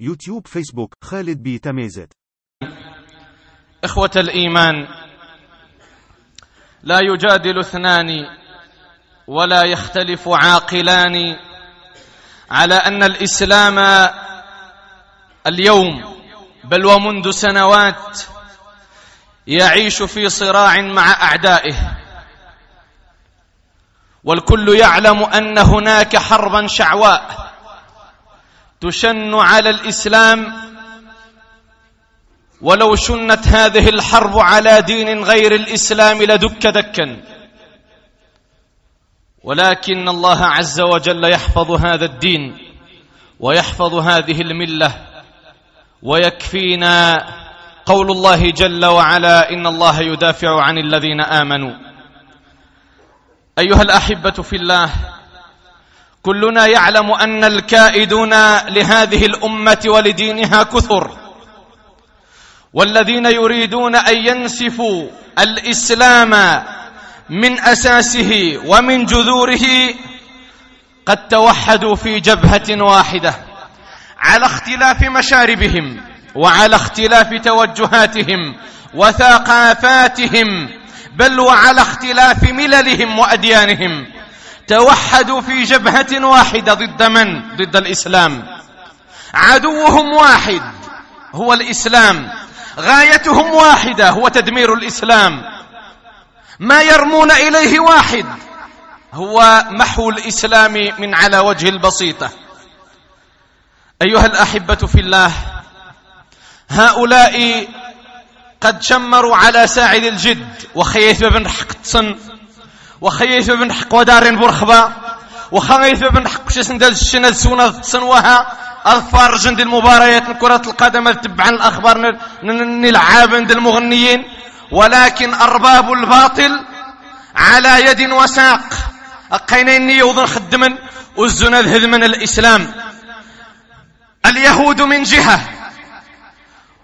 يوتيوب فيسبوك خالد بي تميزت. إخوة الإيمان لا يجادل اثنان ولا يختلف عاقلان على أن الإسلام اليوم بل ومنذ سنوات يعيش في صراع مع أعدائه. والكل يعلم أن هناك حربا شعواء. تشن على الإسلام ولو شنت هذه الحرب على دين غير الإسلام لدك دكا. ولكن الله عز وجل يحفظ هذا الدين ويحفظ هذه الملة ويكفينا قول الله جل وعلا إن الله يدافع عن الذين آمنوا. أيها الأحبة في الله كلنا يعلم أن الكائدون لهذه الأمة ولدينها كثر. والذين يريدون أن ينسفوا الإسلام من أساسه ومن جذوره قد توحدوا في جبهة واحدة على اختلاف مشاربهم وعلى اختلاف توجهاتهم وثقافاتهم بل وعلى اختلاف مللهم وأديانهم. توحدوا في جبهة واحدة ضد من؟ ضد الإسلام. عدوهم واحد هو الإسلام. غايتهم واحدة هو تدمير الإسلام. ما يرمون إليه واحد هو محو الإسلام من على وجه البسيطة. أيها الأحبة في الله هؤلاء قد شمروا على ساعد الجد وخيث بن حق تصن وخيث بن حق ودار برخبة وخيث بن حق شسندل الشنة سونة تصنوها أظفار جند المباريات كرة القدم تبعا الأخبار نلعب عند المغنيين ولكن أرباب الباطل على يد وساق. أقينين يوضن خدمن والزنا من الإسلام. اليهود من جهة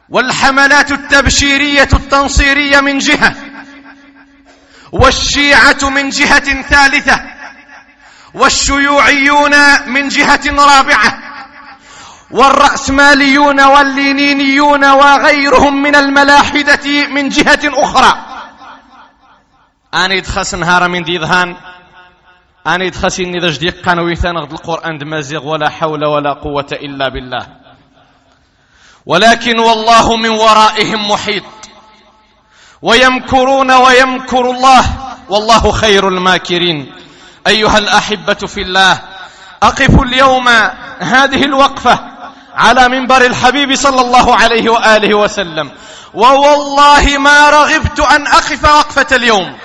والحملات التبشيرية التنصيرية من جهة. والشيعة من جهة ثالثة والشيوعيون من جهة رابعة والرأسماليون واللينينيون وغيرهم من الملاحدة من جهة أخرى. أنا يدخس نهار من دي ذهان أنا يدخس إني ذا جديق قنويثان غد القرآن دمازيغ ولا حول ولا قوة إلا بالله. ولكن والله من ورائهم محيط. ويمكرون ويمكر الله. والله خير الماكرين. أيها الأحبة في الله أقف اليوم هذه الوقفة على منبر الحبيب صلى الله عليه وآله وسلم. ووالله ما رغبت أن أقف وقفة اليوم.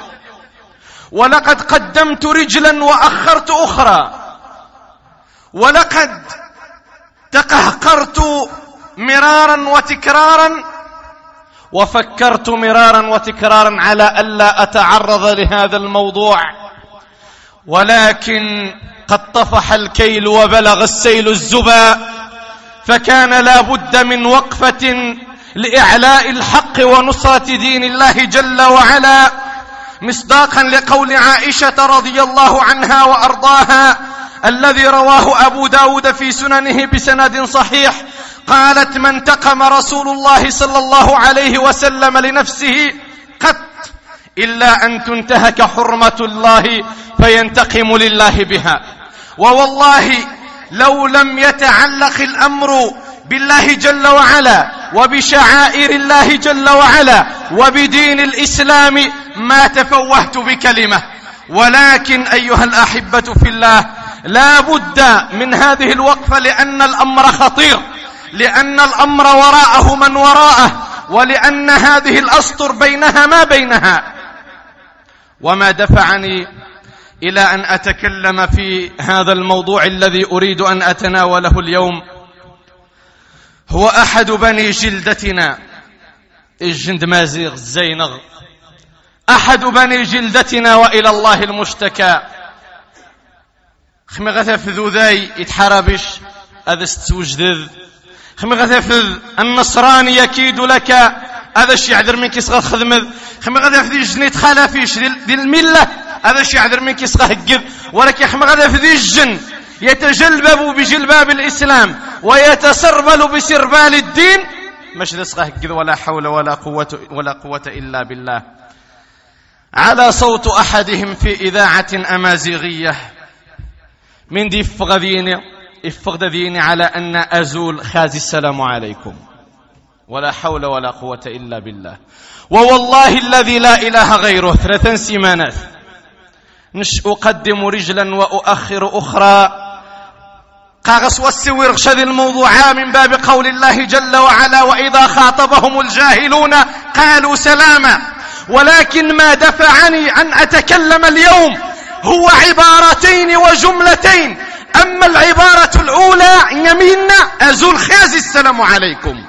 ولقد قدمت رجلا وأخرت أخرى. ولقد تقهقرت مرارا وتكرارا وفكرت مرارا وتكرارا على ألا أتعرض لهذا الموضوع. ولكن قد طفح الكيل وبلغ السيل الزبا فكان لا بد من وقفة لإعلاء الحق ونصرة دين الله جل وعلا مصداقا لقول عائشة رضي الله عنها وأرضاها الذي رواه أبو داود في سننه بسند صحيح قالت ما انتقم رسول الله صلى الله عليه وسلم لنفسه قط إلا أن تنتهك حرمة الله فينتقم لله بها. ووالله لو لم يتعلق الأمر بالله جل وعلا وبشعائر الله جل وعلا وبدين الإسلام ما تفوهت بكلمة. ولكن أيها الأحبة في الله لا بد من هذه الوقفة لأن الأمر خطير. لأن الأمر وراءه من وراءه ولأن هذه الأسطر بينها ما بينها. وما دفعني إلى أن أتكلم في هذا الموضوع الذي أريد أن أتناوله اليوم. هو أحد بني جلدتنا. الجند مازيغ الزينغ أحد بني جلدتنا وإلى الله المشتكى. خمي غثف ذاي يتحربش هذا ستوجدذ خمي غثف النصراني يكيد لك. هذا الشيء عذر منك يصغى خدمذ خمي غثف ذي الجن خلافيش دي الملة. هذا الشيء عذر منك يصغى هقذ ولكن خمي غثف ذي الجن. يتجلبب بجلباب الإسلام. ويتسربل بسربال الدين. مش رزقه ولا حول ولا قوة ولا قوة إلا بالله. على صوت أحدهم في إذاعة أمازيغية. من دي فغذيني افغدذيني على أن أزول خازي السلام عليكم. ولا حول ولا قوة إلا بالله. ووالله الذي لا إله غيره ثلاثا سيمانات. نش أقدم رجلا وأؤخر أخرى. قاغس والسوير غشذ الموضوع من باب قول الله جل وعلا وإذا خاطبهم الجاهلون قالوا سلاما. ولكن ما دفعني أن أتكلم اليوم هو عبارتين وجملتين. أما العبارة الأولى يمينا أزول خازي السلام عليكم.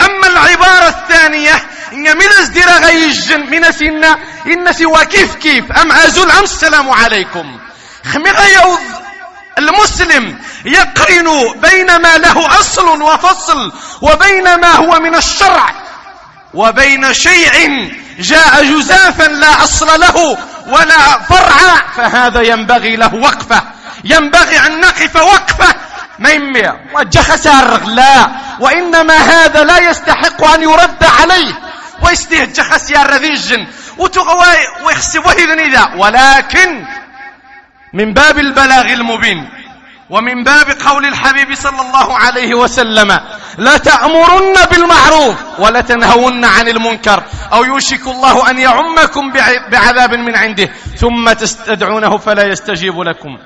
أما العبارة الثانية إن من ازدر غيجن من سنة إن سوى كيف كيف؟ أم أزول أم السلام عليكم. خمي غيوض المسلم يقرن بين ما له أصل وفصل وبين ما هو من الشرع وبين شيء جاء جزافا لا أصل له ولا فرع فهذا ينبغي له وقفة. ينبغي أن نقف وقفة. ما يمي. وجه لا. وإنما هذا لا يستحق أن يرد عليه. ويستهج خسيار رذيج. وتغوى ويخسبه ذا ولكن من باب البلاغ المبين ومن باب قول الحبيب صلى الله عليه وسلم لا تأمرن بالمعروف ولا تنهون عن المنكر أو يوشك الله أن يعمكم بعذاب من عنده ثم تستدعونه فلا يستجيب لكم.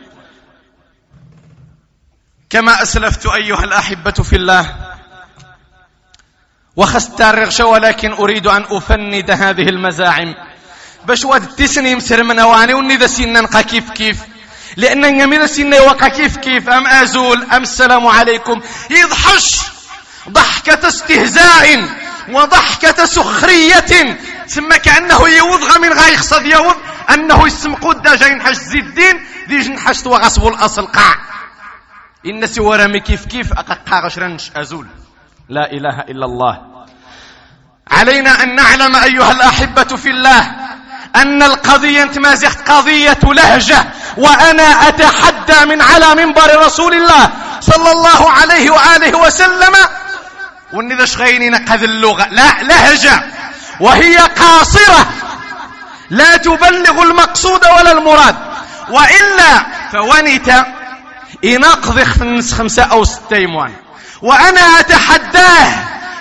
كما أسلفت أيها الأحبة في الله. وخست الرغش ولكن أريد أن أفند هذه المزاعم. باش واد تسني مسر من واني وني ذا سنن كيف كيف. لأن يمين سنة وقا كيف كيف. أم أزول أم السلام عليكم. يضحش ضحكة استهزاء وضحكة سخرية. ثم كأنه يوضغ من غاي يخصد يوض أنه يسم قد جاي ينحش زي الدين. ذي جنحشت وغصب الأصل قاع إن سوارمي كيف كيف أقاقا غشرنش أزول. لا إله إلا الله. علينا أن نعلم أيها الأحبة في الله أن القضية ما زخت قضية لهجة وأنا أتحدى من على منبر رسول الله صلى الله عليه وآله وسلم. وإن شغيني نقذ اللغة. لا لهجة. وهي قاصرة. لا تبلغ المقصود ولا المراد. وإلا فونت إنقذ خمسة أو ستة يموان وأنا أتحداه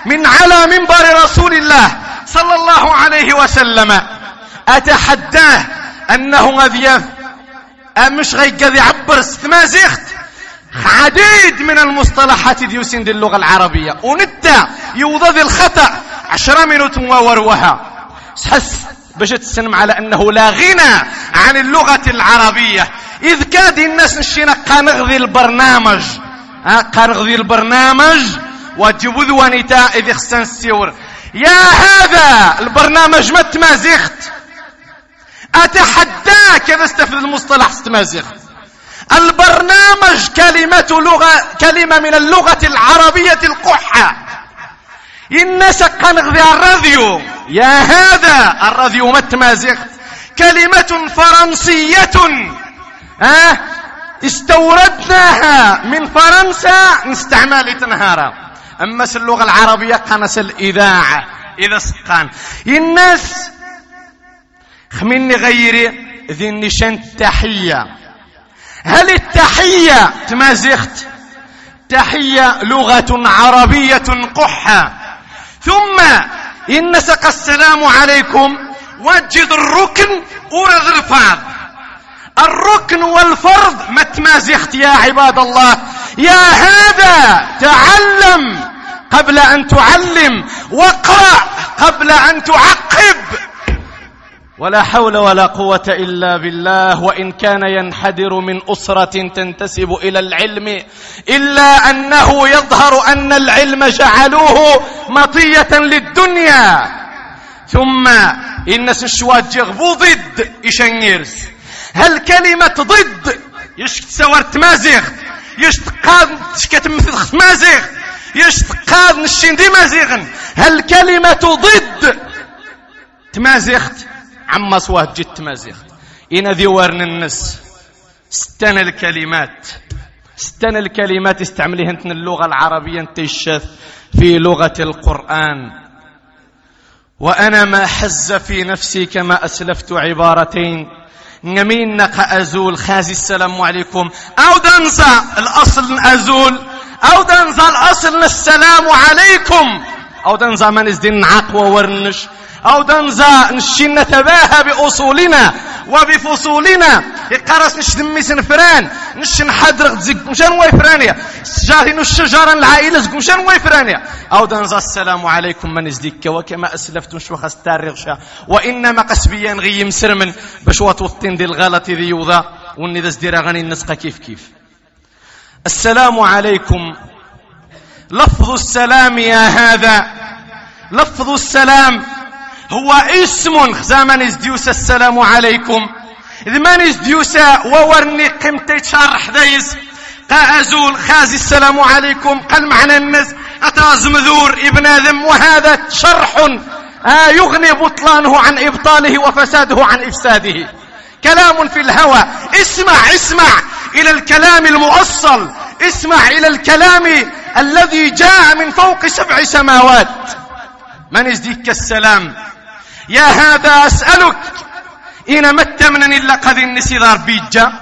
من على منبر رسول الله صلى الله عليه وسلم. أتحداه أنه غذيف مش غيقذ يعبر استمازيخت عديد من المصطلحات دي اللغة العربية. ونتا يوضذ الخطأ عشرة منوت ووروها. سحس باش تسلم على أنه لا غنى عن اللغة العربية. إذ كاد الناس نشينا قنغذي البرنامج. قنغذي البرنامج. وجبوذ ونتا إذ خسن السيور. يا هذا البرنامج ما تمازيخت أتحداك إذا استفد المصطلح استمازيخت البرنامج كلمة لغة كلمة من اللغة العربية القحة. الناس قنغذي الراديو. يا هذا الراديو ما تمازيخت كلمة فرنسية. ها؟ استوردناها من فرنسا نستعمل تنهارا أما اللغة العربية قنس الإذاعة. إذا سقان. الناس خميني غيري ذي النشان التحية. هل التحية تمازخت تحية لغة عربية قحة. ثم إن سق السلام عليكم وجد الركن ورد الفاظ. الركن والفرض ما تمازخت يا عباد الله. يا هذا تعلم قبل أن تعلم واقرأ قبل أن تعقب. ولا حول ولا قوة إلا بالله وإن كان ينحدر من أسرة تنتسب إلى العلم إلا أنه يظهر أن العلم جعلوه مطية للدنيا. ثم إن سشوات جغبو ضد إشنيرز هل كلمة ضد يشكت سوارت مازيغ يشتقاد تشكت مثل مازيغ يشتقاد نشين دي هل كلمة ضد تمازيغت؟ عما صوات جت تمازيغت إن ذي ورن النس ستنا الكلمات. ستان الكلمات استعمليها انت اللغة العربية الشاذ في لغة القرآن. وأنا ما حز في نفسي كما أسلفت عبارتين. نمين نقا أزول. خازي السلام عليكم. أو دنزا الأصل أزول. أو دنزا الأصل السلام عليكم. أو دنزا من ازدين نعق ورنش. أو دنزا نشي نتباهى بأصولنا. وبفصولنا. يقرس نش دمي سنفران نش نحدرق زق مشان ويفرانيا جارين الشجرة العائلة زق مشان ويفرانيا أو دنزا السلام عليكم من ازدك وكما أسلفت نشو خستار رغشا وإنما قسبيا غي مسرمن باش وطوطين دي الغلط ذي يوضا. وني ذا زدير غني النسقة كيف كيف. السلام عليكم. لفظ السلام يا هذا. لفظ السلام هو اسم زمن ازديوس السلام عليكم. إذ من ازديوس وورني قمتي شرح دايز. قازول خازي السلام عليكم. قال معنى الناس أتاز مذور ابن ذم وهذا شرح آه يغني بطلانه عن إبطاله وفساده عن إفساده. كلام في الهوى. اسمع اسمع إلى الكلام المؤصل. اسمع إلى الكلام الذي جاء من فوق سبع سماوات. من يزديك السلام؟ يا هذا أسألك. إن من إلا قد النسي ذار بيجا.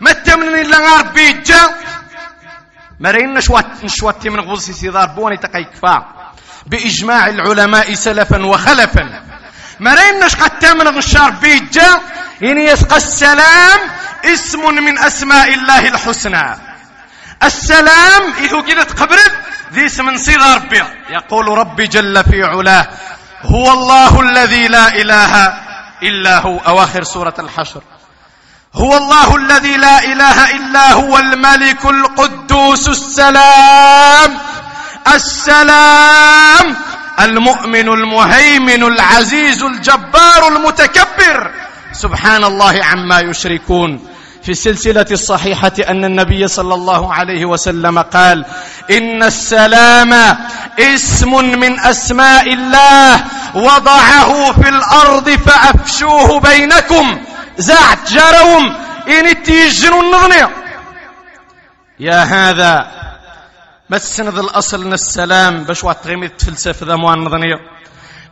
من إلا غار بيجا. مرين نشوات نشوات من غوصي سيدار بوني تقيكفا بإجماع العلماء سلفا وخلفا. مرين نش قد من غشار بيجا. إن يسقى السلام اسم من أسماء الله الحسنى. السلام إذا قلت قبرت ذي اسم صغار ربي يقول ربي جل في علاه هو الله الذي لا إله إلا هو. أواخر سورة الحشر. هو الله الذي لا إله إلا هو الملك القدوس السلام السلام المؤمن المهيمن العزيز الجبار المتكبر. سبحان الله عما يشركون. في السلسلة الصحيحة أن النبي صلى الله عليه وسلم قال إن السلام اسم من أسماء الله وضعه في الأرض فأفشوه بينكم. زعت جارهم إن تيجنوا النظنية يا هذا ما السند الأصل من السلام؟ باش واتغيمي تفلسف ذا موان نظنية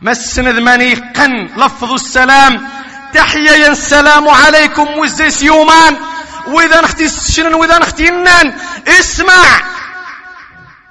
ما السند منيقا لفظ السلام تحية السلام عليكم وزيس يومان وإذا نختي شنن وإذا النان اسمع.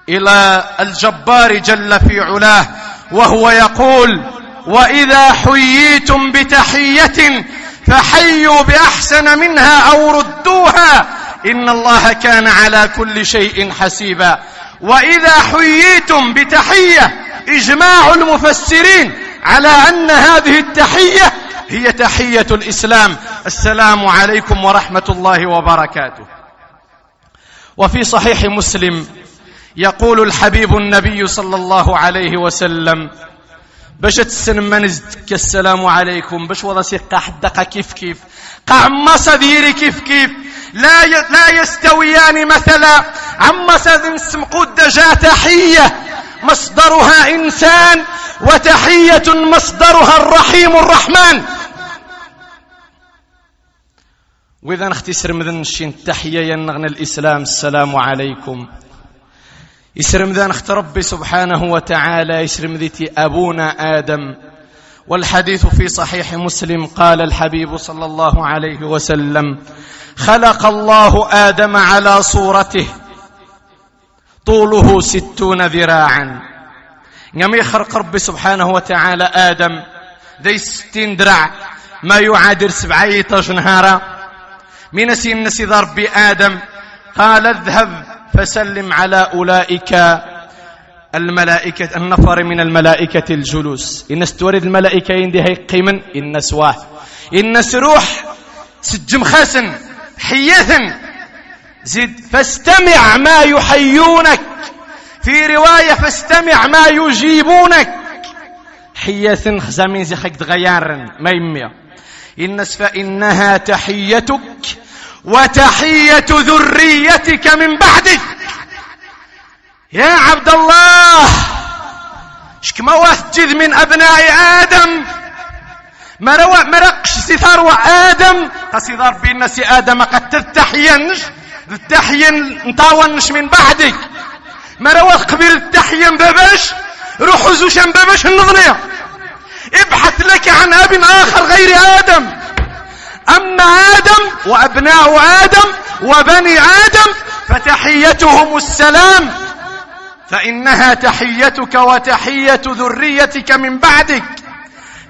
إلى الجبار جل في علاه وهو يقول وإذا حييتم بتحية فحيوا بأحسن منها أو ردوها. إن الله كان على كل شيء حسيبا. وإذا حييتم بتحية إجماع المفسرين على أن هذه التحية هي تحية الإسلام. السلام عليكم ورحمة الله وبركاته. وفي صحيح مسلم يقول الحبيب النبي صلى الله عليه وسلم باش تسن نزدك السلام عليكم. باش وضع سيقا حدقا كيف كيف؟ قع صديري كيف كيف؟ لا. لا يستويان مثلا عم سد سمقود دجا تحية. مصدرها إنسان وتحية مصدرها الرحيم الرحمن. وإذا نختي سرمذن الشين تحية ينغن الإسلام. السلام عليكم. يسرم ذا نخت ربي سبحانه وتعالى. يسرم ذيتي أبونا آدم. والحديث في صحيح مسلم. قال الحبيب صلى الله عليه وسلم خلق الله آدم على صورته. طوله ستون ذراعا. نم يخرق ربي سبحانه وتعالى آدم ذي ستين درع ما يعادر سبعية جنهارا من سين نسي ربي آدم. قال اذهب فسلم على أولئك الملائكة النفر من الملائكة الجلوس. إن استورد الملائكة يندي هي قيمن إن سواه. إن سروح سجم خاسن حيثن زد فاستمع ما يحيونك. في رواية فاستمع ما يجيبونك. حيثن خزامين زي خيك ما يميا إن فإنها تحيتك وتحية ذريتك من بعدك. يا عبد الله شكما واسجد من أبناء آدم؟ مروا مرقش سثار آدم قصدار بين سي آدم قد تتحينش التحية نطاونش من بعدك. ما روات قبيل التحية مباباش؟ روحوا زوشان باباش النظنية ابحث لك عن أب آخر غير آدم. اما آدم وأبناء آدم وبني آدم فتحيتهم السلام. فإنها تحيتك وتحية ذريتك من بعدك.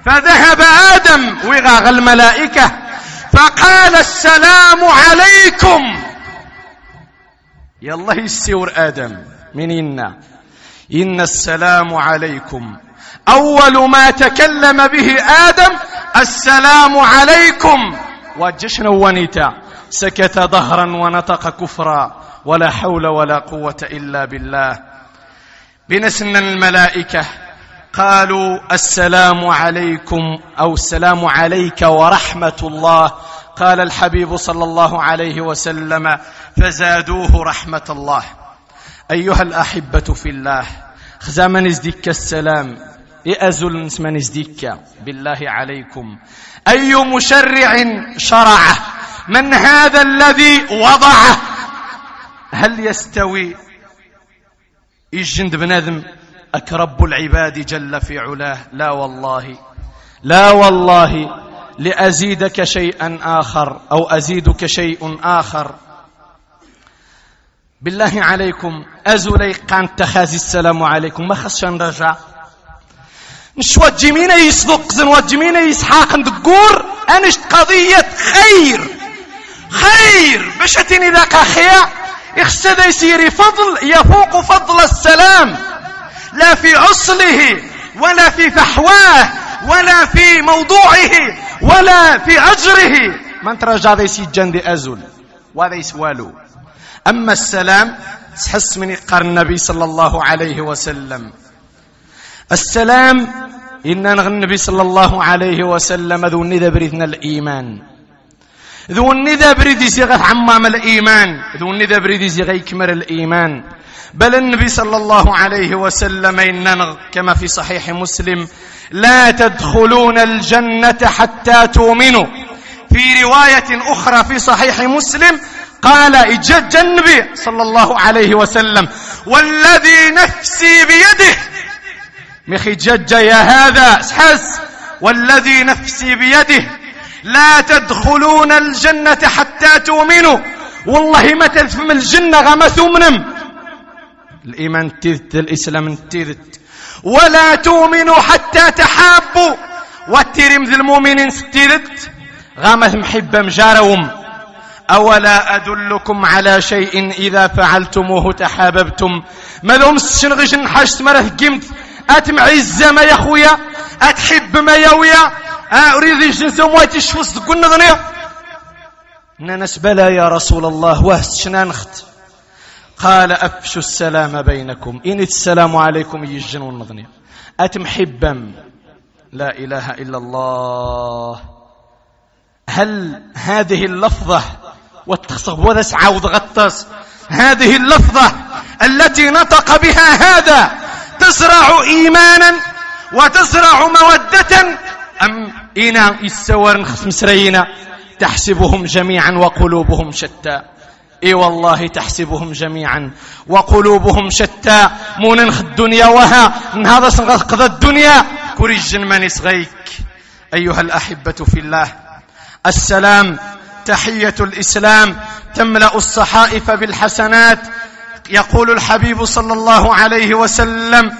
فذهب آدم وغاغ الملائكة فقال السلام عليكم. يالله يسيور آدم. من إنا إن السلام عليكم. أول ما تكلم به آدم السلام عليكم. وجشنا ونيتا. سكت ظهرا ونطق كفرا. ولا حول ولا قوة إلا بالله. بنسن الملائكة. قالوا السلام عليكم أو السلام عليك ورحمة الله. قال الحبيب صلى الله عليه وسلم فزادوه رحمة الله. أيها الأحبة في الله خزامن ازدك السلام إأزل نسمن ازدك بالله عليكم. أي مشرع شرعه من هذا الذي وضعه؟ هل يستوي؟ يجند بنذم أكرب العباد جل في علاه. لا والله لا والله. لأزيدك شيئا آخر أو أزيدك شيء آخر. بالله عليكم أزولي قان تخازي السلام عليكم. ما خصش نرجع. نشوى جمينا يصدق زنوى جمينا يسحاق ندقور. أنش قضية خير خير. باش أتيني ذاك خيا يخسد يسيري فضل يفوق فضل السلام. لا في عصله ولا في فحواه ولا في موضوعه. ولا في أجره. من ترجع ذي سيجان دي أزل وهذا يسوالو أما السلام تحس من قرن النبي صلى الله عليه وسلم. السلام إن النبي صلى الله عليه وسلم ذو الندى بريدنا الإيمان. ذو الندى بريد يزيغ عمام الإيمان. ذو الندى بريد يزيغ يكمر الإيمان. بل النبي صلى الله عليه وسلم إن كما في صحيح مسلم لا تدخلون الجنة حتى تؤمنوا. في رواية أخرى في صحيح مسلم قال اجج النبي صلى الله عليه وسلم والذي نفسي بيده. مخي جج يا هذا سحس والذي نفسي بيده. لا تدخلون الجنة حتى تؤمنوا. والله ما تلفم الجنة غما ثمنم الإيمان تيذت الإسلام تيذت ولا تؤمنوا حتى تحابوا. والترمذ المؤمنين ستيذت غامث محبة مجارهم. أولا أدلكم على شيء إذا فعلتموه تحاببتم. ما لهم شنغش نحشت مرة قمت. أتمعز ما يا خويا. أتحب ما يويا أريد جنس مواتي شفص قلنا غنيا ناس بلا يا رسول الله. وهست شنانخت قال أفشوا السلام بينكم. إن السلام عليكم يجنون نغنيا أتمحبم لا إله إلا الله. هل هذه اللفظة والتصف ودس عاوض غطس. هذه اللفظة التي نطق بها هذا تزرع إيمانا وتزرع مودة. أم إنا يسور مسرينا تحسبهم جميعا وقلوبهم شتى. إي والله تحسبهم جميعا وقلوبهم شتى مون الدنيا وها من هذا سنقضى الدنيا. كوريجن من صغيك. أيها الأحبة في الله السلام تحية الإسلام تملأ الصحائف بالحسنات يقول الحبيب صلى الله عليه وسلم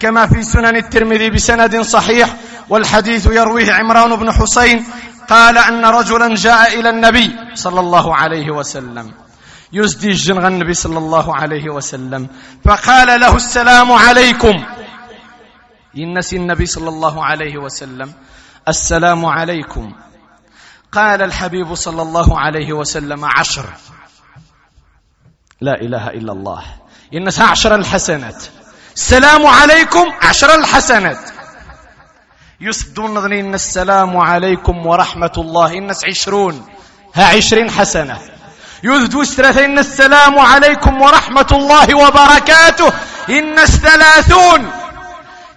كما في سنن الترمذي بسند صحيح والحديث يرويه عمران بن حسين قال أن رجلا جاء إلى النبي صلى الله عليه وسلم. يزدي الجنغ النبي صلى الله عليه وسلم. فقال له السلام عليكم. ينسي النبي صلى الله عليه وسلم. السلام عليكم. قال الحبيب صلى الله عليه وسلم عشر. لا إله إلا الله. إن عشر الحسنات. السلام عليكم عشر الحسنات. يسدون نظني إن السلام عليكم ورحمة الله. إنس عشرون. ها عشرين حسنة. يذدو ثلاثة إن السلام عليكم ورحمة الله وبركاته. إنس ثلاثون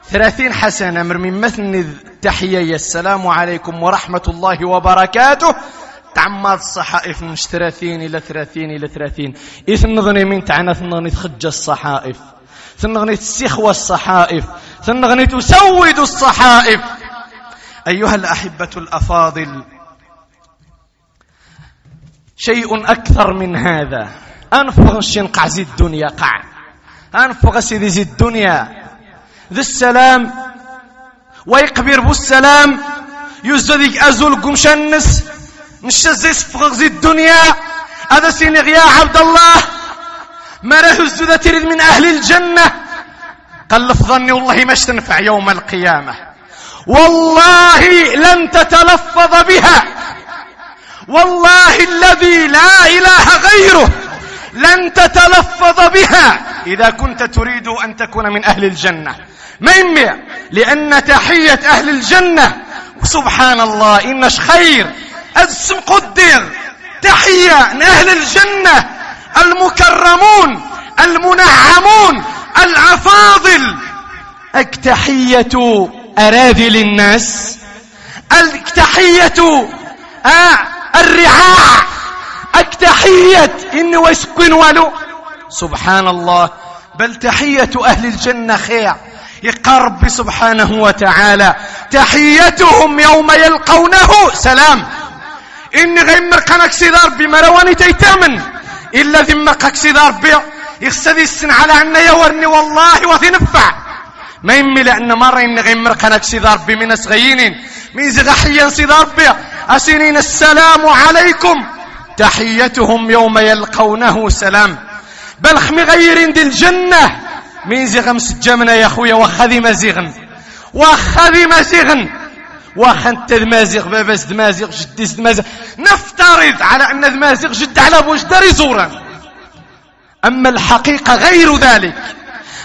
ثلاثين حسنة من مثل تحيي السلام عليكم ورحمة الله وبركاته. تعماد الصحائف من 30 إلى 30 إلى 30 إثنغني من تعنا ثنغني تخج الصحائف. ثنغني تسخوى الصحائف. ثنغني تسود الصحائف. أيها الأحبة الأفاضل شيء أكثر من هذا. أنفغ الشنقع زي الدنيا قع. أنفغ سيدي زي الدنيا. ذي السلام. ويقبر بو السلام. يزدك أزول قمشنس نشز يسفغ زي الدنيا. هذا سينغ يا عبد الله. ما راه تريد من أهل الجنة. قال ظني والله ما تنفع يوم القيامة. والله لن تتلفظ بها. والله الذي لا إله غيره لن تتلفظ بها إذا كنت تريد أن تكون من أهل الجنة. يمي لأن تحية أهل الجنة سبحان الله إنش خير. أدسم قدر تحية أهل الجنة المكرمون المنعمون العفاضل أكتحية أراذل الناس التحية آه الرعاع. التحية. إن ويسكن ولو سبحان الله بل تحية أهل الجنة خير يقرب سبحانه وتعالى. تحيتهم يوم يلقونه سلام. إني غيمر قناك سيدار بمرواني تيتامن. إلا ذمقك سيدار بي. يخسدي السن على أن يورني والله وفي نفع. ما يمي لأن مرة إني غيمر قناك سيدار من أسغيين من زغحيا سيدار بي. أسنين السلام عليكم. تحيتهم يوم يلقونه سلام. بل خمي غيرين دي الجنة. من زغم سجامنا يا خويا وخذي مزيغن وخذي مزيغن وخنت دمازيغ باباس دمازيغ جديس دمازيغ نفترض على أن دمازيغ جد على بوجدار زورا. أما الحقيقة غير ذلك.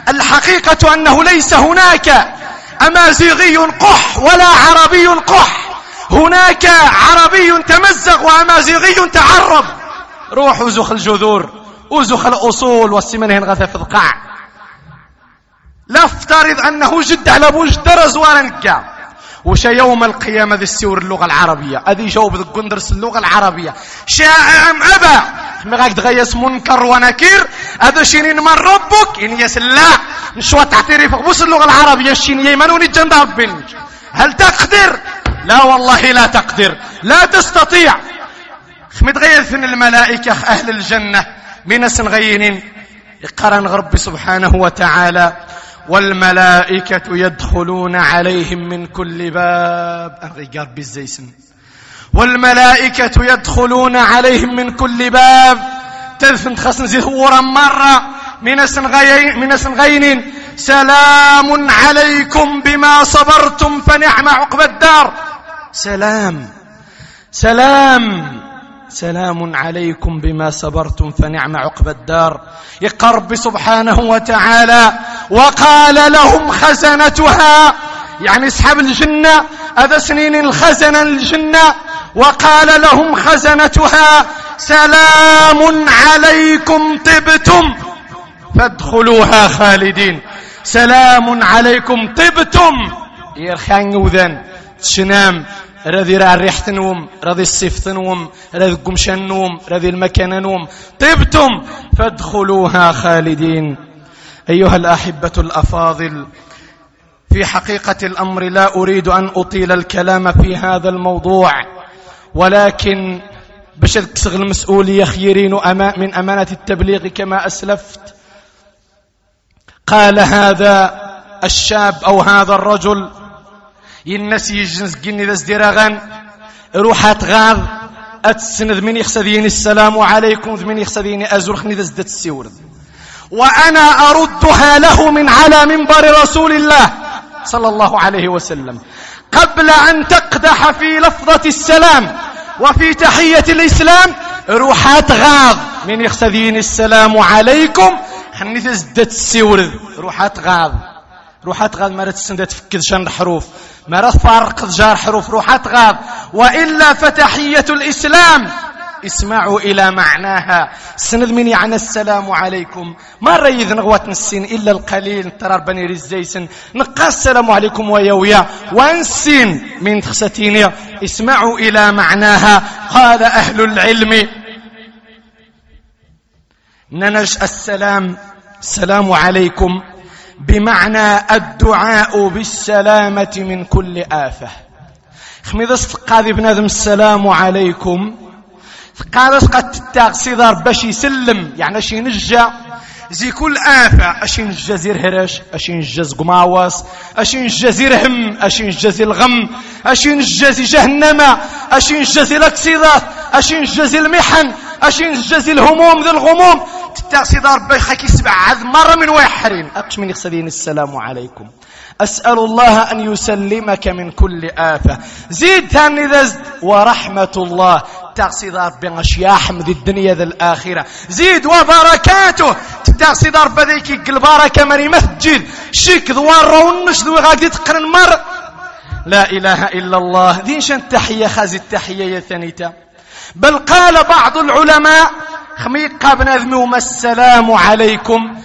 الحقيقة أنه ليس هناك أمازيغي قح ولا عربي قح. هناك عربي تمزق وأمازيغي تعرب. روح وزخ الجذور وزخ الأصول والسمنهن غثى في القاع. لافترض أنه جد على بوجدار زوارا نكا وش يوم القيامة ذي السور اللغة العربية؟ أذي جاوب ذي قندرس اللغة العربية. شاء أم أبا؟ مغاك تغيس منكر ونكير. هذا شينين من ربك؟ إن يسلا نشوى تعترف بوس اللغة العربية. شين يمنون الجنة ربين هل تقدر؟ لا والله لا تقدر. لا تستطيع. متغير ثن الملائكة أهل الجنة؟ من سنغينين قرن ربي سبحانه وتعالى. والملائكة يدخلون عليهم من كل باب. الرجال بالزيسن. والملائكة يدخلون عليهم من كل باب. تلفن خصن زهورا مرة. من سنغين من سنغين سلام عليكم بما صبرتم فنعم عقب الدار. سلام. سلام. سلام عليكم بما صبرتم فنعم عقب الدار. يقرب سبحانه وتعالى. وقال لهم خزنتها. يعني أصحاب الجنة هذا سنين الخزنة الجنة وقال لهم خزنتها. سلام عليكم طبتم. فادخلوها خالدين. سلام عليكم طبتم. يرخان وذن. تشنام رذي راه الريح تنوم رذي الصيف تنوم رذي قمشان نوم رذي المكان نوم. طبتم فادخلوها خالدين. أيها الأحبة الأفاضل في حقيقة الأمر لا أريد أن أطيل الكلام في هذا الموضوع ولكن باش تكسغ المسؤولية خيرين من أمانة التبليغ كما أسلفت. قال هذا الشاب أو هذا الرجل ينسي يجنس قني ذا ازدراغان روحات غاض أتسند من يخسدين السلام عليكم. من يخسدين أزرخني ذا ازدت السيورد وأنا أردها له من على منبر رسول الله صلى الله عليه وسلم. قبل أن تقدح في لفظة السلام وفي تحية الإسلام روحات غاض من يخسدين السلام عليكم. خني تزدت السيورد روحات غاض روحات غاض مرات السندة تفكد شان حروف مرات فارق جار حروف روحات غاض وإلا فتحية الإسلام. اسمعوا إلى معناها. سند من يعني السلام عليكم. ما ريذ نغوات نسين إلا القليل. ترى بني رزيسن نقا السلام عليكم ويا ويا. وانسين من تخستيني. اسمعوا إلى معناها. قال أهل العلم. ننش السلام. السلام عليكم. بمعنى الدعاء بالسلامة من آفة. آفة خميذا استقاذي بنادم السلام عليكم. قال قد تتاغ باش يسلم يعني اش ينجا زي كل آفة. اش ينجا زير هرش اش ينجا قماوس اش ينجا زير هم اش ينجا زي الغم اش ينجا زي جهنم اش ينجا زي الاكسيدات اش ينجا زي المحن اش ينجا زي الهموم ذي الغموم. تتاغ سيدار باش خاكي سبع عذ مرة من ويحرين أقش من يخسدين السلام عليكم. أسأل الله أن يسلمك من كل آفة. زيد ثاني ذزد ورحمة الله. تقصد ربي يا حمد الدنيا ذا الآخرة. زيد وبركاته. تقصد ربي ذيك البركة مري مسجد. شك ذوار رونش ذو غادي تقرن مر. لا إله إلا الله. دين شن تحية خازي التحية يا ثانيتا. بل قال بعض العلماء خميق بن السلام عليكم؟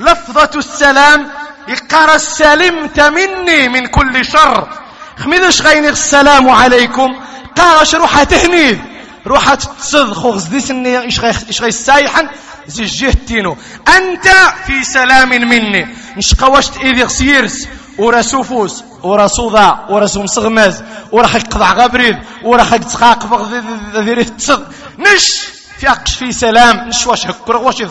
لفظة السلام يقرا سلمت مني من كل شر. خميدش غيني السلام عليكم؟ قارش روحة تهنيد روحة تصدخ وغزدي سني إيش غي السايحا زي جهتينو. أنت في سلام مني. مش قوشت إذي غسيرس ورا سوفوس ورا صودا ورا سوم صغماز ورا حق قضع غبريد ورا حق تقاق بغض ذي تصد نش! في أقش في سلام نش واش هكر واش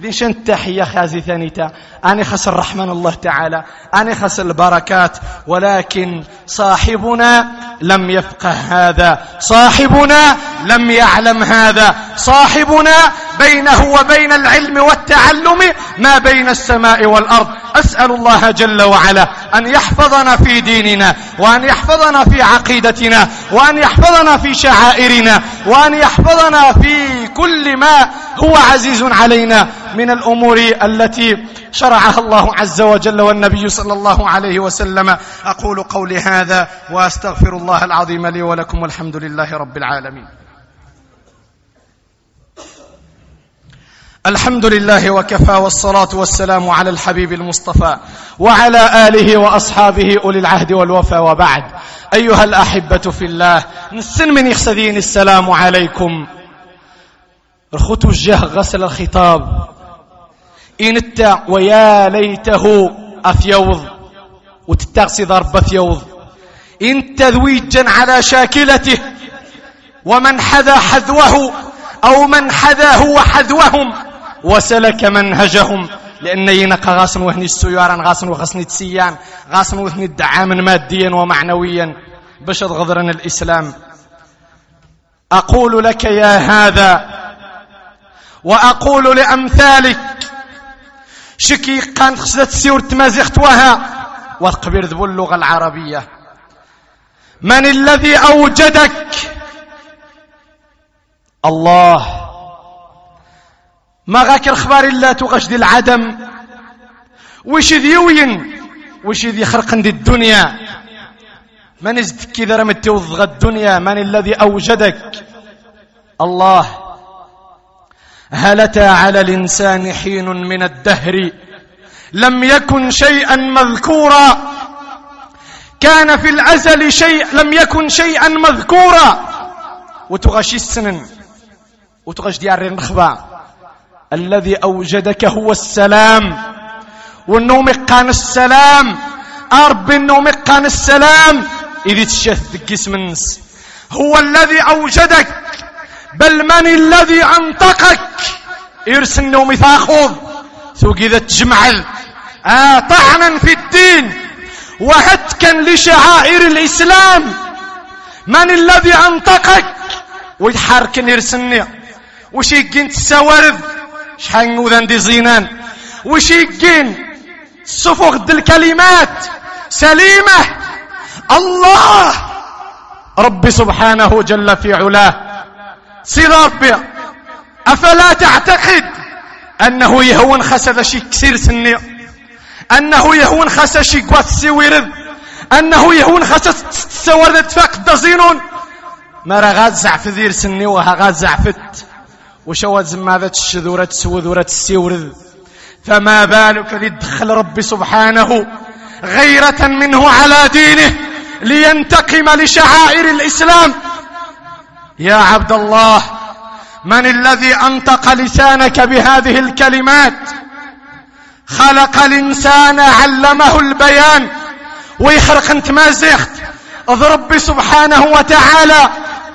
دين شن التحية خازي ثانيتا؟ أنا خس الرحمن الله تعالى أنا خس البركات ولكن صاحبنا لم يفقه هذا. صاحبنا لم يعلم هذا. صاحبنا بينه وبين العلم والتعلم ما بين السماء والأرض. أسأل الله جل وعلا أن يحفظنا في ديننا وأن يحفظنا في عقيدتنا وأن يحفظنا في شعائرنا وأن يحفظنا في كل ما هو عزيز علينا من الأمور التي شرعها الله عز وجل والنبي صلى الله عليه وسلم. أقول قولي هذا وأستغفر الله العظيم لي ولكم والحمد لله رب العالمين. الحمد لله وكفى والصلاة والسلام على الحبيب المصطفى وعلى آله وأصحابه أولي العهد والوفى وبعد. أيها الأحبة في الله نسن من يخسدين السلام عليكم. رخوت وجه غسل الخطاب. إن ويا ليته أفيوض. وتتغسي ضرب أفيوض. إن تذويجا على شاكلته. ومن حذا حذوه. أو من حذا هو حذوهم. وسلك منهجهم. لأن ينقى غاسن وهني السيارة غاسن وغسن تسيان. غاسن وهني الدعام ماديا ومعنويا. باش غضرن الإسلام. أقول لك يا هذا وأقول لأمثالك شكي قان خسدت سيور تمازيخت وها وقبر ذبو اللغة العربية. من الذي أوجدك؟ الله. ما غاك الخبار إلا تغشد العدم. وش ذي يوين؟ وش ذي خرق دي الدنيا؟ من ازدك إذا رمت الدنيا؟ من الذي أوجدك؟ الله. هل أتى على الإنسان حين من الدهر. لم يكن شيئا مذكورا. كان في الأزل شيء لم يكن شيئا مذكورا. وتغشي السنن. وتغش ديار النخبة الذي أوجدك هو السلام. والنوم قان السلام. أرب النوم قان السلام. إذا تشث النس هو الذي أوجدك. بل من الذي أنطقك؟ يرسل النوم تاخذ ثوق إذا تجمعل آه طعنا في الدين. وهتكا لشعائر الإسلام. من الذي أنطقك؟ ويحرك يرسلني وش يقين تساورد؟ شحال نوذان دي زينان. وش يقين صفوغ الكلمات؟ سليمة. الله! رب سبحانه جل في علاه. سير ربي أفلا تعتقد أنه يهون خسد شي كسير سني أنه يهون خسد شي قوات السويرد أنه يهون خسد السوارد تفاق الدزينون ما راه غاد زعف ذير سني وها غاد زعفت. وشوات زمادة الشذورة تسوذورة السيورذ فما بالك ليدخل ربي سبحانه غيرة منه على دينه لينتقم لشعائر الإسلام يا عبد الله من الذي أنطق لسانك بهذه الكلمات؟ خلق الإنسان علمه البيان. ويخرق انت ما زيخت ربي سبحانه وتعالى.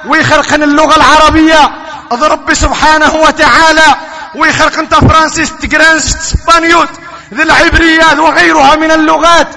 ويخرق اللغة العربية. ربي سبحانه وتعالى. ويخرق انت فرانسيس تقرانس اسبانيوت ذي العبريات وغيرها من اللغات.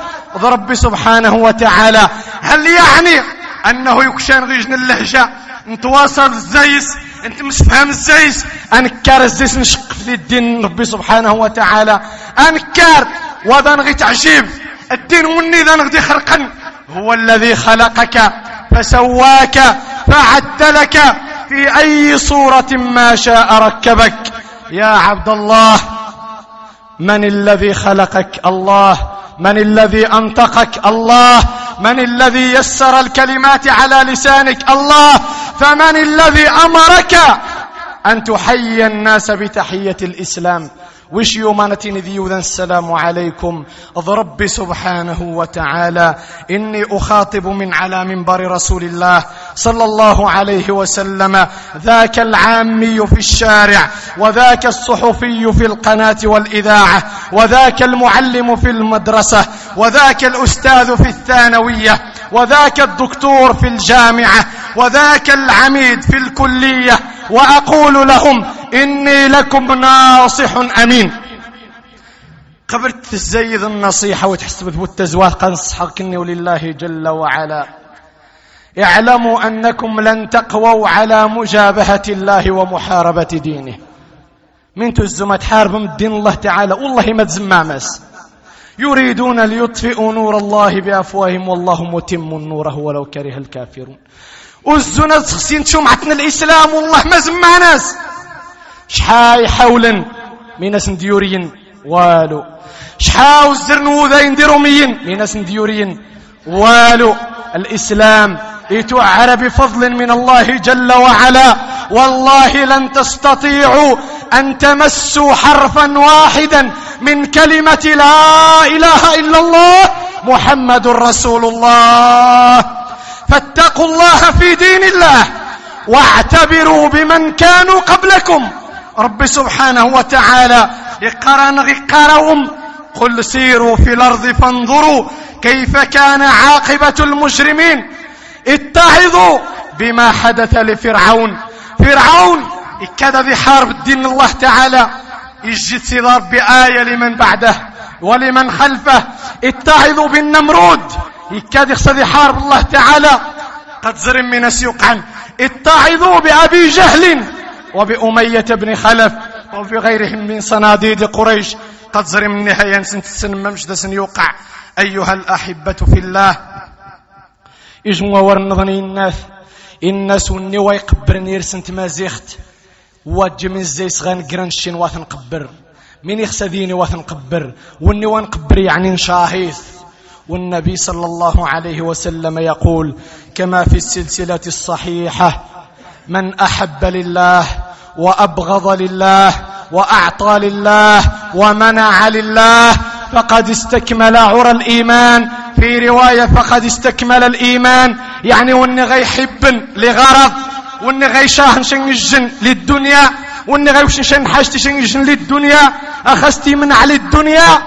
ربي سبحانه وتعالى. هل يعني أنه يكشان غيجن اللهجة؟ نتواصل الزيس أنت مش فاهم الزيس انكار الزيس نشق في الدين ربي سبحانه وتعالى. انكار وذا نغي تعجيب الدين مني ذا نغدي خرقا هو الذي خلقك فسواك فعدلك. في أي صورة ما شاء ركبك. يا عبد الله من الذي خلقك الله؟ من الذي أنطقك الله؟ من الذي يسر الكلمات على لسانك الله؟ فمن الذي أمرك أن تحيي الناس بتحية الإسلام؟ وش يومانتين ذي السلام عليكم رب سبحانه وتعالى إني أخاطب من على منبر رسول الله صلى الله عليه وسلم ذاك العامي في الشارع وذاك الصحفي في القناة والإذاعة وذاك المعلم في المدرسة وذاك الأستاذ في الثانوية وذاك الدكتور في الجامعة وذاك العميد في الكلية وأقول لهم إني لكم ناصح أمين. قبرت تزيد النصيحة وتحسب التزوات قنصحك إني ولله جل وعلا. اعلموا أنكم لن تقووا على مجابهة الله ومحاربة دينه. من تزم تحارب من دين الله تعالى. والله ما تزمامس يريدون ليطفئوا نور الله بأفواههم والله متم نوره ولو كره الكافرون. والزنا تخسين شمعتنا الإسلام والله ما زمع ناس. شحال حولا من ناس ديوريين والو. شحال الزرنوذين ديروميين من ناس ديوريين والو. الإسلام يتوعر بفضل من الله جل وعلا. والله لن تستطيعوا أن تمسوا حرفا واحدا من كلمة لا إله إلا الله محمد رسول الله. فاتقوا الله في دين الله واعتبروا بمن كانوا قبلكم. رب سبحانه وتعالى يقرن غقرهم قل سيروا في الأرض فانظروا كيف كان عاقبة المجرمين. اتعظوا بما حدث لفرعون. فرعون كذا ذي حارب الدين الله تعالى. يجي تصدار بآية لمن بعده ولمن خلفه. اتعظوا بالنمرود. يكاد يقصد حارب الله تعالى. قد زرم من سيقعا اتعظوا بأبي جهل وبأمية بن خلف وبغيرهم من صناديد قريش. قد زرم النهاية سنت السن ممشد سن يوقع. أيها الأحبة في الله. إجموا ورنظني الناس. الناس وني ويقبرني يرسنت ما زيخت. واجي من الزيس غنقرن واثن قبر. من يخسديني واثن قبر. وني ونقبر يعني نشاهيث. والنبي صلى الله عليه وسلم يقول كما في السلسلة الصحيحة من أحب لله وأبغض لله وأعطى لله ومنع لله فقد استكمل عرى الإيمان. في رواية فقد استكمل الإيمان يعني وإني غيحب لغرض وإني غيشاه شنجن للدنيا وإني غيوشن حاجت شنجن للدنيا. أخذتي من على الدنيا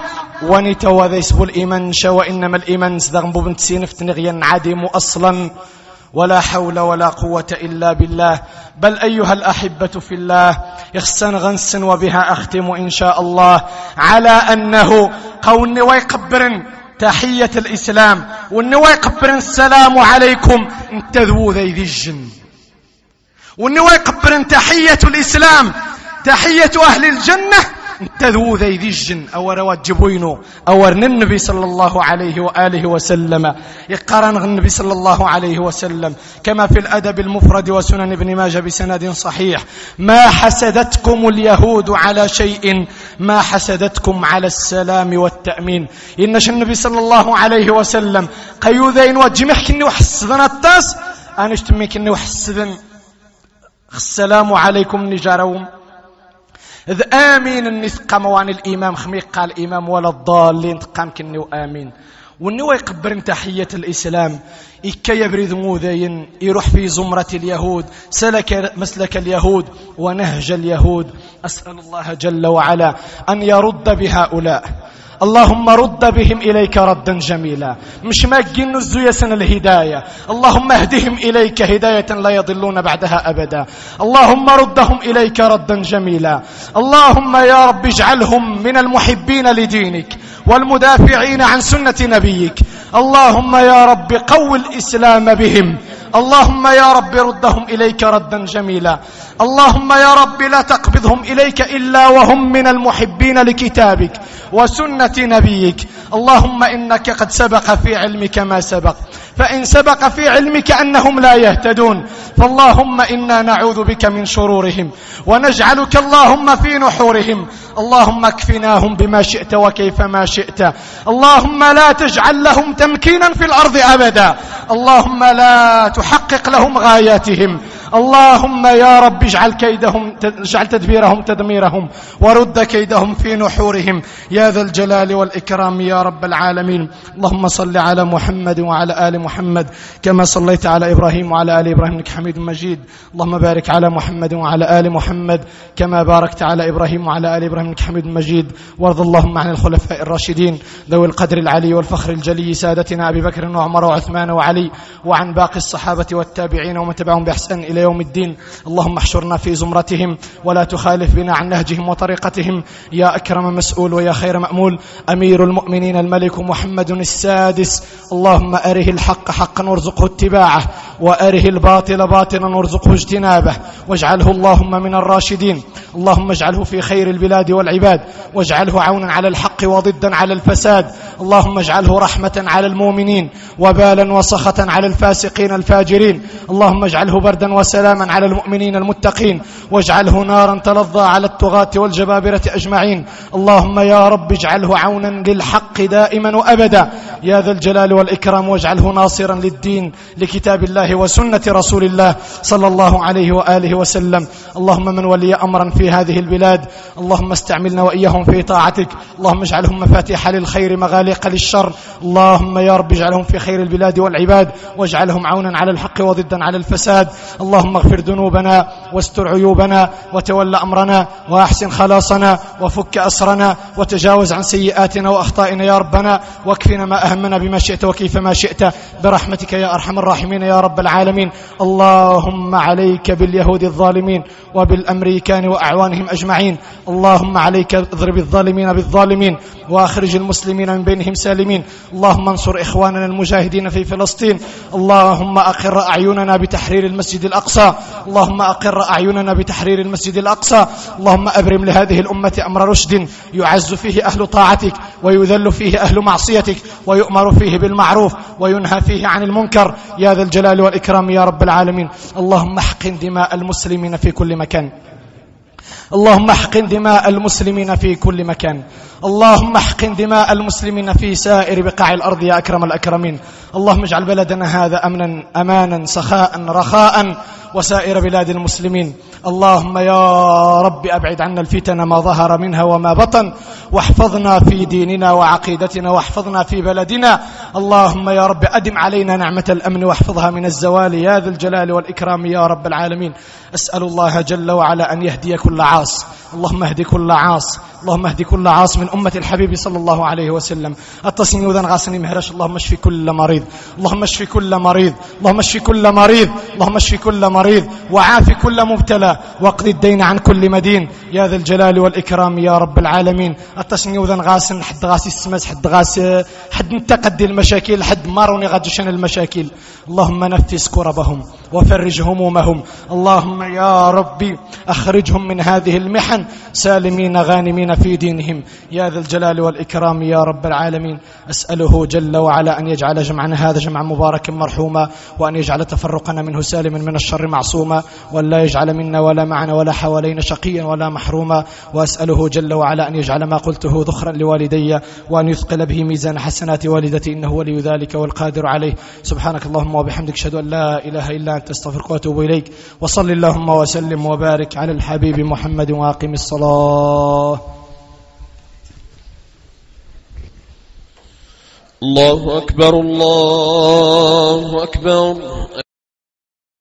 ونيتا وذا يسبو الإيمان شا وإنما الإيمان سدغنبو بنت سينفت نغيا عديم أصلا. ولا حول ولا قوة إلا بالله. بل أيها الأحبة في الله يخسن غنسن وبها أختم إن شاء الله. على أنه قون ويقبرن تحية الإسلام والنوا يقبرن السلام عليكم انتذو ذي ذي الجن. والنوا يقبرن تحية الإسلام تحية أهل الجنة انتذو ذي ذي الجن أو روات جبوينو أو النبي صلى الله عليه وآله وسلم. يقارن النبي صلى الله عليه وسلم كما في الأدب المفرد وسنن ابن ماجه بسند صحيح. ما حسدتكم اليهود على شيء؟ ما حسدتكم على السلام والتأمين. إنش النبي صلى الله عليه وسلم قيوذين وجمح كني وحسدنا التاس أنا اشتميك إني وحسدن. السلام عليكم نجاروم إذ آمين إني ثقام الإمام خميق قال الإمام ولا الضالين تقام كني وآمين وني يقبر تحية الإسلام. إكا يبرد موذين يروح في زمرة اليهود سلك مسلك اليهود ونهج اليهود. أسأل الله جل وعلا أن يرد بهؤلاء. اللهم رد بهم إليك ردا جميلا. مش ماقين الزيسن الهداية. اللهم اهدهم إليك هداية لا يضلون بعدها أبدا. اللهم ردهم إليك ردا جميلا. اللهم يا رب اجعلهم من المحبين لدينك والمدافعين عن سنة نبيك. اللهم يا رب قو الإسلام بهم. اللهم يا رب ردهم إليك ردا جميلا. اللهم يا رب لا تقبضهم إليك إلا وهم من المحبين لكتابك وسنة نبيك. اللهم إنك قد سبق في علمك ما سبق. فإن سبق في علمك أنهم لا يهتدون. فاللهم إنا نعوذ بك من شرورهم ونجعلك اللهم في نحورهم. اللهم اكفناهم بما شئت وكيف ما شئت. اللهم لا تجعل لهم تمكينا في الأرض أبدا. اللهم لا تحقق لهم غاياتهم. اللهم يا رب اجعل كيدهم اجعل تدبيرهم تدميرهم ورد كيدهم في نحورهم. يا ذا الجلال والإكرام يا رب العالمين. اللهم صل على محمد وعلى آل محمد كما صليت على إبراهيم وعلى آل إبراهيم إنك حميد مجيد. اللهم بارك على محمد وعلى آل محمد كما باركت على إبراهيم وعلى آل إبراهيم إنك حميد مجيد. وارض اللهم عن الخلفاء الراشدين ذوي القدر العلي والفخر الجلي سادتنا أبي بكر وعمر وعثمان وعلي وعن باقي الصحابة والتابعين ومن تبعهم بإحسان إلى يوم الدين. اللهم احشرنا في زمرتهم ولا تخالف بنا عن نهجهم وطريقتهم. يا أكرم مسؤول ويا خير مأمول أمير المؤمنين الملك محمد السادس. اللهم أره الحق حقا وارزقه اتباعه وأره الباطل باطلا وارزقه اجتنابه واجعله اللهم من الراشدين. اللهم اجعله في خير البلاد والعباد واجعله عونا على الحق وضدا على الفساد. اللهم اجعله رحمة على المؤمنين وبالا وسخة على الفاسقين الفاجرين. اللهم اجعله بردا وسلاما على المؤمنين المتقين. واجعله نارا تلظى على الطغاة والجبابرة أجمعين. اللهم يا رب اجعله عونا للحق دائما وأبدا. يا ذا الجلال والإكرام واجعله ناصرا للدين لكتاب الله وسنة رسول الله صلى الله عليه وآله وسلم. اللهم من ولي أمرا في هذه البلاد. اللهم استعملنا وإياهم في طاعتك. اللهم اجعلهم مفاتيح للخير مغاليق للشر. اللهم يا رب اجعلهم في خير البلاد والعباد واجعلهم عونا على الحق وضدا على الفساد. اللهم اغفر ذنوبنا واستر عيوبنا وتول أمرنا وأحسن خلاصنا وفك أسرنا وتجاوز عن سيئاتنا وأخطائنا يا ربنا واكفنا ما أهمنا بما شئت وكيف ما شئت برحمتك يا أرحم الراحمين يا رب العالمين اللهم عليك باليهود الظالمين وبالأمريكان وأعوانهم أجمعين اللهم عليك اضرب الظالمين بالظالمين وأخرج المسلمين من بينهم سالمين. اللهم انصر إخواننا المجاهدين في فلسطين. اللهم أقر أعيننا بتحرير المسجد الأقصى. اللهم أقر أعيننا بتحرير المسجد الأقصى. اللهم أبرم لهذه الأمة أمر رشد يعز فيه أهل طاعتك ويذل فيه أهل معصيتك ويؤمر فيه بالمعروف وينهى فيه عن المنكر. يا ذا الجلال والإكرام يا رب العالمين. اللهم احقن دماء المسلمين في كل مكان. اللهم احقن دماء المسلمين في كل مكان. اللهم احقن دماء المسلمين في سائر بقاع الأرض يا أكرم الأكرمين. اللهم اجعل بلدنا هذا أمنا أمانا سخاء رخاء وسائر بلاد المسلمين. اللهم يا رب أبعد عنا الفتن ما ظهر منها وما بطن واحفظنا في ديننا وعقيدتنا واحفظنا في بلدنا. اللهم يا رب أدم علينا نعمة الأمن واحفظها من الزوال يا ذا الجلال والإكرام يا رب العالمين. أسأل الله جل وعلا أن يهدي كل عاص. اللهم اهد كل عاص. اللهم اهد كل عاص من أمة الحبيب صلى الله عليه وسلم. التصني وذن غاسني مهرش. اللهم اشفي كل مريض. اللهم اشفي كل مريض. اللهم اشفي كل مريض. اللهم اشفي كل مريض. وعاف كل مبتلى. واقض الدين عن كل مدين. يا ذا الجلال والإكرام يا رب العالمين. التصني وذن غاسن. حد غاسي السماس. حد غاس. حد نتقدي المشاكل. حد ماروني غادشن المشاكل. اللهم نفس كربهم. وفرج همومهم. اللهم يا ربي أخرجهم من هذه المحن. سالمين غانمين في دينهم. يا ذا الجلال والإكرام يا رب العالمين. أسأله جل وعلا أن يجعل جمعنا هذا جمعا مباركا مرحوما وأن يجعل تفرقنا منه سالما من الشر معصوما وأن لا يجعل منا ولا معنا ولا حوالينا شقيا ولا محروما. وأسأله جل وعلا أن يجعل ما قلته ذخرا لوالدي وأن يثقل به ميزان حسنات والدتي إنه ولي ذلك والقادر عليه. سبحانك اللهم وبحمدك أشهد أن لا إله إلا أنت أستغفرك وأتوب إليك. وصل اللهم وسلم وبارك على الحبيب محمد وأقم الصلاة. الله أكبر الله أكبر.